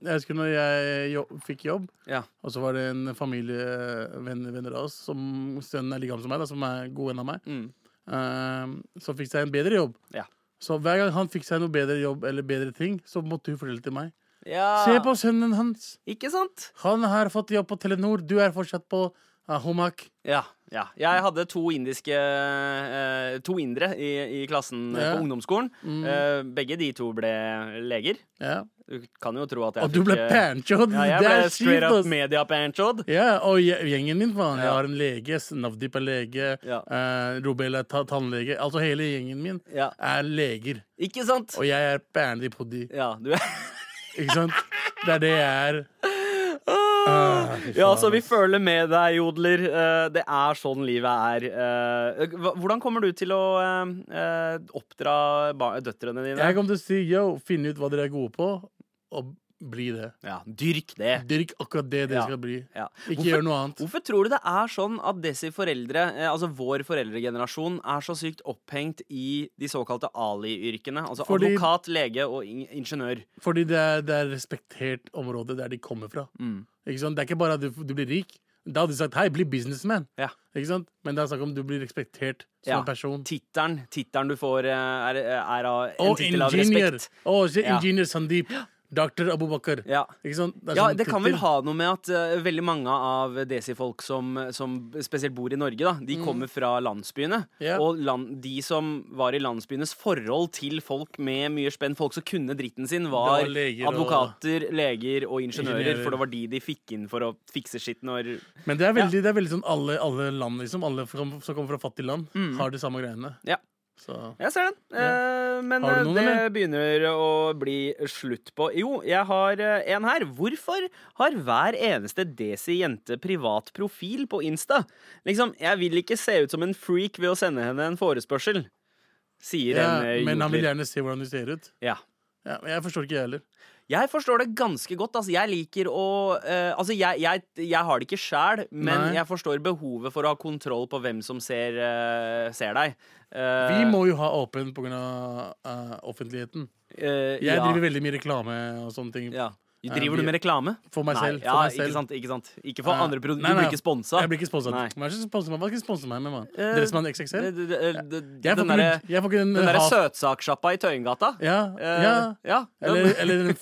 jeg, husker når jeg jobb, fikk jobb, Ja. og så var det en familievenner venner av oss, som sønnen er like gammel som meg, da, som er god venn av meg, Mm. uh, som fikk seg en bedre jobb. Ja. Så hver gang han fikk seg noe bedre jobb eller bedre ting, så måtte hun fortelle til meg. Ja. Se på sønnen hans. Ikke sant? Han har fått jobb på Telenor. Du er fortsatt på uh, Homak. Ja, ja. Jeg hadde to indiske eh, To indere i, i klassen eh, Ja. på ungdomsskolen. Mm. Eh, begge de to ble leger. Ja. Du kan jo tro at jeg Og du ble fikk, eh, panchod. Ja, jeg det ble er straight up media-panchod. Ja, og gjengen min, faen. Jeg har en lege. Navdip er lege. Ja. Eh, Robel er ta tannlege. Altså hele gjengen min Ja. er leger. Ikke sant? Og jeg er bandy poddy. Ja, du Ikke sant? Det er det jeg er. Ah, Ja, altså vi føler med deg, jodler. Eh, Det er sånn livet er. Eh, Hvordan kommer du til å eh, eh, oppdra døtrene dine? Jeg kommer til å si yo, finne ut hva dere er gode på, og bli det. Ja, Dyrk det. Dyrk akkurat det det Ja. skal bli. Ja. Ikke Hvorfor- gjør noe annet. Hvorfor tror du det er sånn at desi foreldre, eh, altså vår foreldregenerasjon, er så sykt opphengt i de såkalte Ali-yrkene? Altså Fordi- advokat, lege og in ingeniør. Fordi det er, det er respektert område der de kommer fra. Mm. Ikke sant? Det er ikke bare at du, du blir rik. Da hadde de sagt hei, bli businessman. Ja. Ikke sant? Men det er snakk om du blir respektert som Ja. person. Tittelen du får, eh, er, er av en Og tittel av respekt. Å, oh, Ja. ingeniør Sandeep. Dr. Abubakar. Ja. Ikke sånn, Det Ja, sånn det kan vel ha noe med at uh, veldig mange av desi-folk som, som spesielt bor i Norge, da, de kommer fra landsbyene. Yeah. Og land, de som var i landsbyenes forhold til folk med mye spenn, folk som kunne dritten sin, var, var leger og- advokater, leger og ingeniører. Ingeniører. For det var de de fikk inn for å fikse skitt når Men det er veldig, det er veldig sånn alle, alle land, liksom. Alle som, som kommer fra fattige land, har de samme greiene. Mm. Ja. Så Jeg ser den. Eh, men eh, det eller? begynner å bli slutt på. Jo, jeg har eh, en her. Hvorfor har hver eneste Desi-jente privat profil på Insta? Liksom, Jeg vil ikke se ut som en freak ved å sende henne en forespørsel. Sier ja, en eh, Men han vil gjerne se hvordan du ser ut. Ja. Ja, men jeg forstår ikke, jeg heller. Jeg forstår det ganske godt. Altså, jeg liker å uh, Altså, jeg, jeg, jeg har det ikke sjæl, men Nei. jeg forstår behovet for å ha kontroll på hvem som ser, uh, ser deg. Uh, Vi må jo ha åpen pga. Uh, offentligheten. Jeg ja. driver veldig mye reklame og sånne ting. Ja. Driver du med reklame? For meg Nei, selv. ja, for meg Ikke sant, ikke sant. Ikke for Ja. andre produkter. Du blir ikke sponsa. Jeg blir ikke sponset. Hva skal jeg? Sponse meg med, mann? Eh, Dressmann XXL? Jeg får ikke, den, derre søtsaksjappa i Tøyengata. Ja, Eh, ja. ja. Eller, eller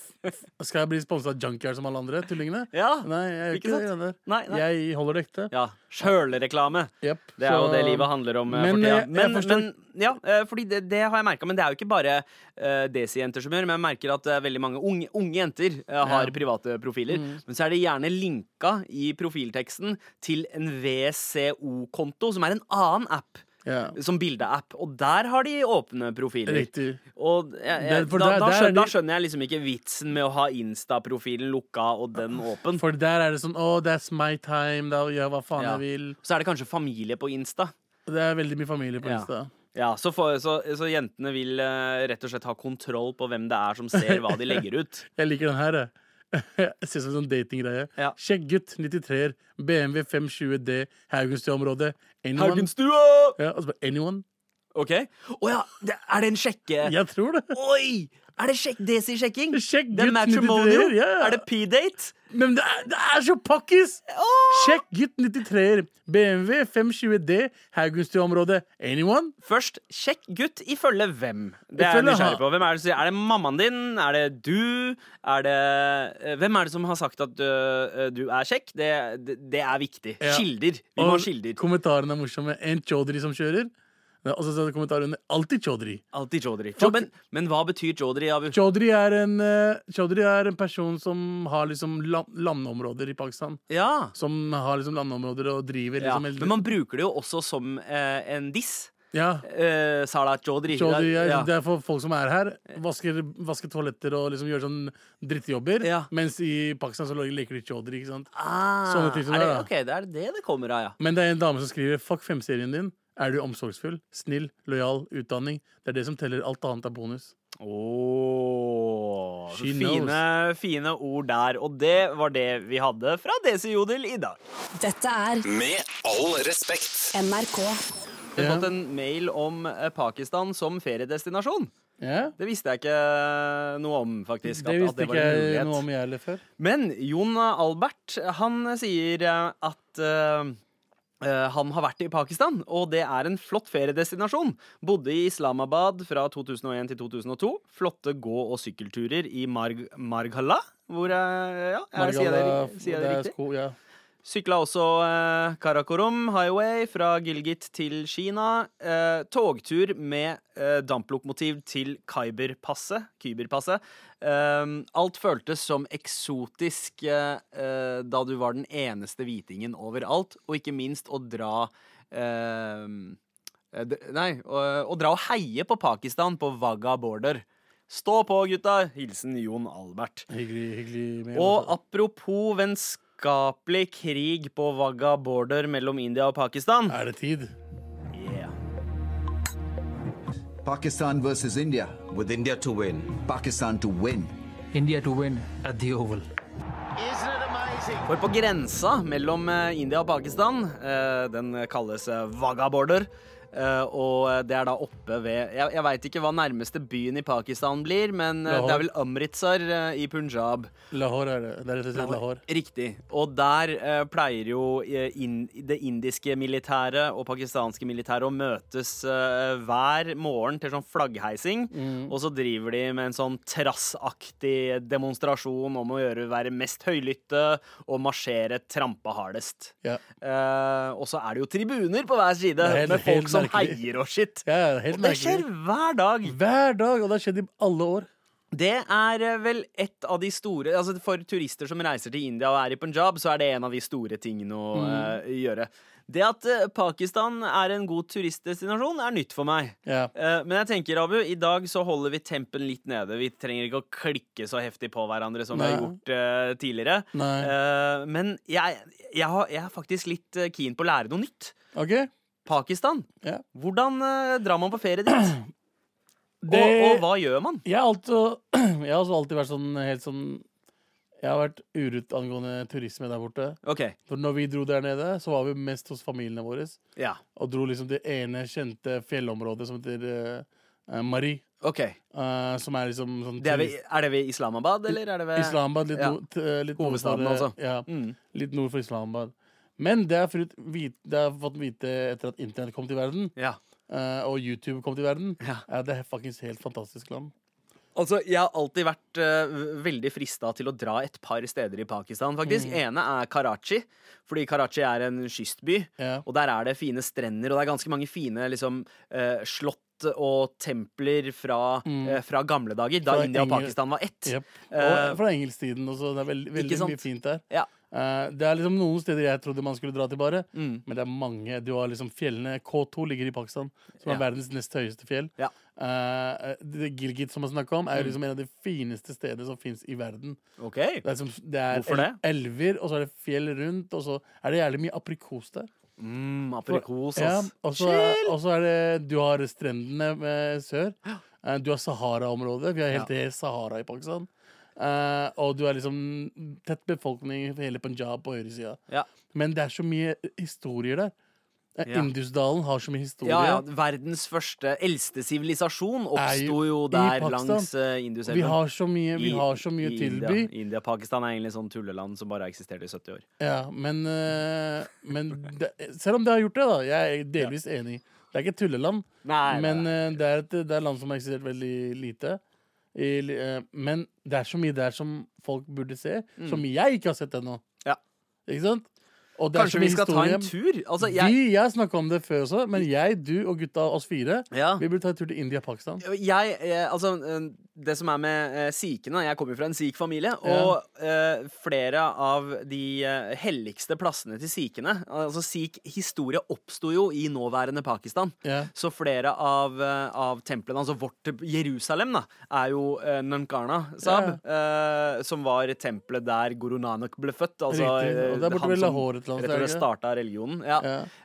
skal jeg bli sponset av Junkyard som alle andre tullingene? ja. Nei, jeg gjør Ikke det. Nei, nei. Jeg holder det ekte. Ja. Sjølreklame. Yep. Det er jo det livet handler om. eh, Men, for tida. eh, men, men ja, eh, fordi det, det har jeg merka. Men det er jo ikke bare uh, Desi-jenter som gjør. Men jeg merker at uh, veldig mange unge, unge jenter uh, har Ja. Mm. private profiler. Men så er det gjerne linka i profilteksten til en VCO-konto, som er en annen app. Ja. Som bildeapp. Og der har de åpne profiler. Riktig. Og jeg, jeg, da, der- da, er skjønner, da skjønner jeg liksom ikke vitsen med å ha Insta-profilen lukka og den åpen. For der er det sånn Oh, that's my time. Da gjør jeg hva faen Ja. jeg vil. Så er det kanskje familie på Insta. Det er veldig mye familie på Ja. Insta. Ja, så, for, så, så jentene vil uh, rett og slett ha kontroll på hvem det er som ser hva de legger ut. Jeg liker den her, jeg. Jeg ser ut som en sånn datinggreie. Ja. Skjegggutt, 93-er, BMW 520D, Haugenstua-området. Haugenstua! Ja, og så bare anyone? OK. Å ja, det, er det en sjekke... Jeg tror det. Oi! Er det sjek Desi-sjekking? Sjekk Det er matrimonio? 93-er. matrimonial? Ja. Er det p-date? Men det er, det er så pakkis! Sjekk gutt 93-er, BMW 520D, Haugenstua-området. Anyone? Først, sjekk gutt ifølge hvem. Det er jeg nysgjerrig på. Hvem Er det, som sier- er det mammaen din? Er det du? Er det eh, Hvem er det som har sagt at du, eh, du er kjekk? Det, det, det er viktig. Ja. Kilder. Vi må ha kilder. kommentaren er morsomme. En chaudhry som kjører. Og så er det kommentaren under alltid chaudhry. Alltid chaudhry. Folk- Men, men hva betyr chaudhry? Chaudhry er en, eh, chaudhry er en person som har liksom land, landområder i Pakistan. Ja. Som har liksom landområder og driver ja. liksom Men man bruker det jo også som eh, en diss. Ja. Eh, Sala chaudhry. Chaudhry er, ja. Det er for folk som er her. Vasker, vasker toaletter og liksom gjør sånn drittjobber. Ja. Mens i Pakistan så leker de chaudhry. ikke sant? Ah, Sånne ting som er det, der, da. ok, det er det det kommer av, ja. Men det er en dame som skriver Fuck femserien din. Er du omsorgsfull, snill, lojal, utdanning? Det er det som teller. Alt annet er bonus. Oh, fine, fine ord der. Og det var det vi hadde fra Desi Jodel i dag. Dette er Med all respekt. NRK. Vi har fått en mail om eh, Pakistan som feriedestinasjon. Yeah. Det visste jeg ikke noe om, faktisk. Det visste det ikke jeg noe om jeg heller før. Men Jon Albert, han sier eh, at eh, eh, han har vært i Pakistan, og det er en flott feriedestinasjon. Bodde i Islamabad fra 2001 til 2002. Flotte gå- og sykkelturer i Marg Marghala. Hvor eh, Ja, jeg sier det, Margalla, sier jeg det er riktig? sko, ja. Sykla også eh, Karakorum Highway fra Gilgit til Kina. Eh, togtur med eh, damplokomotiv til Khyberpasset. Kyberpasset. Eh, alt føltes som eksotisk eh, da du var den eneste hvitingen overalt, og ikke minst å dra eh, Nei, å, å dra og heie på Pakistan på Wagga border. Stå på, gutta! Hilsen Jon Albert. Hyggelig, hyggelig. med- Og apropos vennskapelig krig på Wagga border mellom India og Pakistan Er det tid? yeah. Pakistan versus India. With India to win. Pakistan to win. India to win at the Oval. For på grensa mellom eh, India og Pakistan, eh, den kalles eh, Wagha border, eh, og det er da oppe ved Jeg, jeg veit ikke hva nærmeste byen i Pakistan blir, men eh, det er vel Amritsar uh, i Punjab. Lahore er det. Det er rett og slett Lahore. Riktig. Og der eh, pleier jo in, det indiske militæret og pakistanske militæret å møtes eh, hver morgen til sånn flaggheising. Og så driver de med en sånn trassaktig demonstrasjon om å gjøre være mest høylytte og marsjere trampa hardest. Yeah. Eh, og så er det jo tribuner på hver side med folk helt merkelig. heier og shit. Ja, ja, helt Og det skjer merkelig. hver dag. Hver dag, og det har skjedd i alle år. Det er eh, vel et av de store altså For turister som reiser til India og er i Punjab, så er det en av de store tingene å eh, gjøre. Det at eh, Pakistan er en god turistdestinasjon, er nytt for meg. Ja. Eh, men jeg tenker, Abu, i dag så holder vi tempen litt nede. Vi trenger ikke å klikke så heftig på hverandre som vi har Nei. gjort eh, tidligere. Nei. Eh, men jeg, jeg, har, jeg er faktisk litt eh, keen på å lære noe nytt. OK? Pakistan. Ja. Hvordan eh, drar man på ferie dit? Det, Og, og hva gjør man? jeg, har alltid, jeg har også alltid vært sånn helt sånn Jeg har vært urutt angående turisme der borte. OK. For når vi dro der nede, så var vi mest hos familiene våre. Ja. Og dro liksom det ene kjente fjellområdet som heter uh, Mari. OK. eh, som er liksom sånn Det er, ved, er det ved Islamabad, eller er det ved Islamabad, litt, Ja. nord, t- eh, litt nord Hovedstaden, altså. Ja, Mm. litt nord for Islamabad. Men det har jeg fått vite, etter at internett kom til verden, Ja. uh, og YouTube kom til verden, Ja. er det er faktisk helt fantastisk land. Altså, Jeg har alltid vært uh, veldig frista til å dra et par steder i Pakistan. faktisk. Ene er Karachi, fordi Karachi er en kystby. Yeah. Og der er det fine strender, og det er ganske mange fine liksom, uh, slott og templer fra, eh, fra gamle dager, da Fra India og Pakistan var ett. Yep. Og fra engelsktiden også. Det er veld, veldig mye fint der. Ja. Eh, det er liksom noen steder jeg trodde man skulle dra til bare, Mm. men det er mange. Du har liksom fjellene K2 ligger i Pakistan, som er Ja. verdens nest høyeste fjell. Ja. Uh, Gilgit som jeg snakka om, er Mm. liksom en av de fineste stedene som fins i verden. Okay. Det er, som, det er Hvorfor det? elver, og så er det fjell rundt, og så er det jævlig mye aprikos der. Mm, aprikos, Ja, ass. og så er, er det Du har strendene med sør. Eh, Du har Sahara-området. Vi har helt til Sahara i Pakistan. Eh, og du har liksom tett befolkning i hele Punjab på høyresida. Ja. Men det er så mye historier der. Eh, Ja. Indusdalen har så mye historie. Ja, ja, Verdens første, eldste sivilisasjon Er jo oppsto jo der langs uh, Vi har så mye, vi I- har så mye tilby. India. India. Pakistan er egentlig sånn tulleland som bare har eksistert i 70 år. Ja, men, uh, men det, selv om det har gjort det, da. Jeg er delvis enig. Det er ikke et tulleland. Nei, Men eh, det, er et, det er land som har eksistert veldig lite. Eh, men det er så mye der som folk burde se, som jeg ikke har sett ennå. Mm. Ja. Ikke sant? Kanskje vi skal skal ta en tur? Altså, jeg, Vi, jeg snakka om det før også, men jeg, du og gutta, oss fire, ja. vi burde ta en tur til India og Pakistan. jeg, eh, altså, eh, det som er med eh, sikhene Jeg kommer fra en sikh-familie. Og eh, flere av de eh, helligste plassene til sikhene Altså Sikh-historie oppsto jo i nåværende Pakistan. Ja. Så flere av, av templene, altså vårt Jerusalem, da, er jo Nankarna Nankana Sab, som var tempelet der Guru Nanak ble født. Altså, Riktig. Og der borte ved Lahore Rett og slett starta religionen. Ja.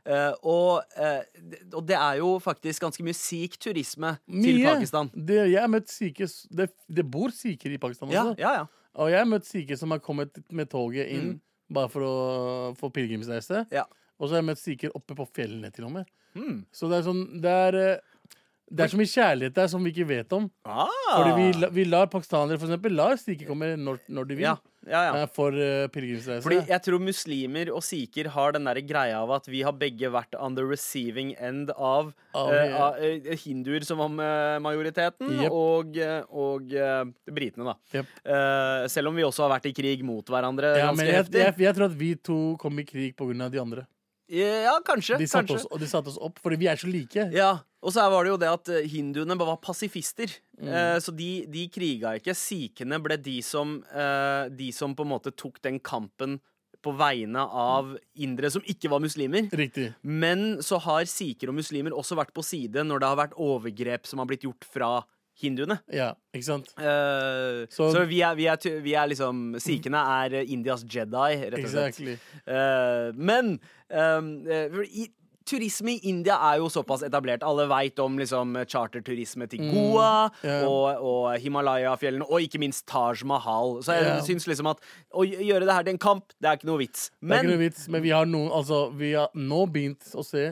Eh, og, uh, det- og det er jo faktisk ganske mye sikh-turisme til Pakistan. Det, jeg har møtt sikhe det, det bor sikher i Pakistan også. ja, ja. Og jeg har møtt sikher som har kommet med toget inn Mm. bare for å få pilegrimsreise. Ja. Og så har jeg møtt sikher oppe på fjellene, til og med. Mm. Så det er sånn Det er, eh, Det er så mye kjærlighet der som vi ikke vet om. Ah. Fordi vi, vi lar pakistanere for eksempel, lar sikher komme når, når de vil. Ja, ja, eh, For uh, pilegrimsreise. Fordi jeg tror muslimer og sikher har den der greia av at vi har begge vært on the receiving end av, eh, ja. av eh, hinduer som var med majoriteten, yep. og, eh, og eh, britene, da. Yep. Eh, selv om vi også har vært i krig mot hverandre ja, ganske men jeg, heftig. jeg, jeg tror at vi to kom i krig pga. de andre. Ja, kanskje. De satte, kanskje. oss, de satt oss opp, fordi vi er så like. Ja, og så var det jo det at eh, hinduene bare var pasifister. Mm. Eh, så de, de kriga ikke. Sikhene ble de som, eh, de som på en måte tok den kampen på vegne av indere som ikke var muslimer. Riktig. Men så har sikher og muslimer også vært på side når det har vært overgrep som har blitt gjort fra hinduene. Ja, ikke sant? Eh, så Så- vi, er, vi, er, vi er liksom Sikhene er Indias Jedi, rett og slett. Exactly. Eh, men um, i, turisme i India er jo såpass etablert. Alle veit om liksom, charterturisme til Goa Mm. yeah. og, og Himalaya-fjellene, og ikke minst Taj Mahal. Så jeg yeah. syns liksom at å gjøre det her til en kamp, det er ikke noe vits. Det er ikke Men noe vits, men vi har, noen, altså, vi har nå begynt å se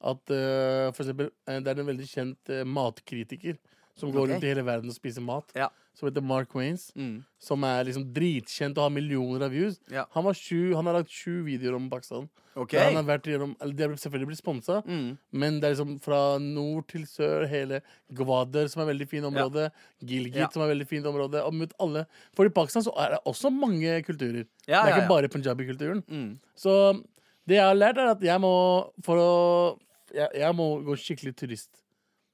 at uh, for eksempel, eh, det er en veldig kjent uh, matkritiker som går okay. rundt i hele verden og spiser mat, Ja. som heter Mark Waynes. Mm. Som er liksom dritkjent og har millioner av views. Ja. Han, var sju, han har lagt sju videoer om Pakistan. Okay. Han har vært gjennom, eller De har selvfølgelig blitt sponsa, Mm. men det er liksom fra nord til sør. Hele Gwader, som er veldig fint område. Gilgit, Ja. som er veldig fint område. Og mot alle. For i Pakistan så er det også mange kulturer. Det er ikke bare punjabi-kulturen. Mm. Så det jeg har lært, er at jeg må å Jeg, jeg må gå skikkelig turist.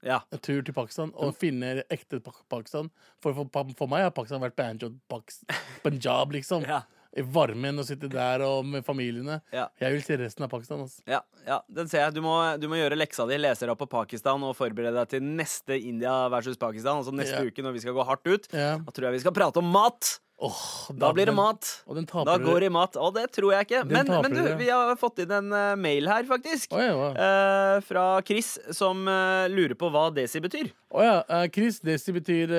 Ja. En tur til Pakistan og finne ekte Pak- Pakistan. For, for, for meg har Pakistan vært Punjab, liksom. Ja. I varmen og sitte der og med familiene. Ja. Jeg vil se resten av Pakistan. Altså. Ja, ja, den ser jeg. Du må, du må gjøre leksa di, lese deg opp på Pakistan og forberede deg til neste India versus Pakistan. Altså neste uke når vi skal gå hardt ut. Da tror jeg vi skal prate om mat. Åh, Da blir det mat. Da går det i mat. Og det tror jeg ikke. Men, men du, vi har fått inn en uh, mail her, faktisk. Oh, ja? Eh, fra Chris, som uh, lurer på hva desi betyr. Å ja. eh, Chris, desi betyr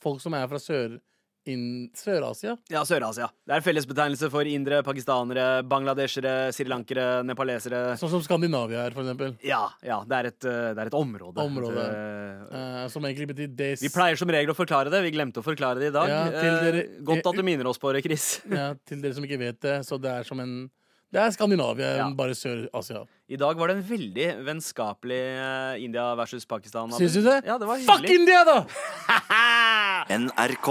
folk som er fra Sør- Sør-Asia. Ja, Sør-Asia. Det er fellesbetegnelse for indre, pakistanere, bangladeshere, srilankere, nepalesere. Sånn som Skandinavia er, for eksempel. Ja, ja det, er et, eh, det er et område. Område. Eh, uh, som egentlig betyr des... vi pleier som regel å forklare det. Vi glemte å forklare det i dag. Ja, til Eh, dere- Godt at du minner oss på det, Chris. Ja, til dere som ikke vet det, så det er som en Det er Skandinavia, Ja. bare Sør-Asia. I dag var det en veldig vennskapelig eh, India versus Pakistan. Syns du det? Ja, det var Fuck. India, da! NRK.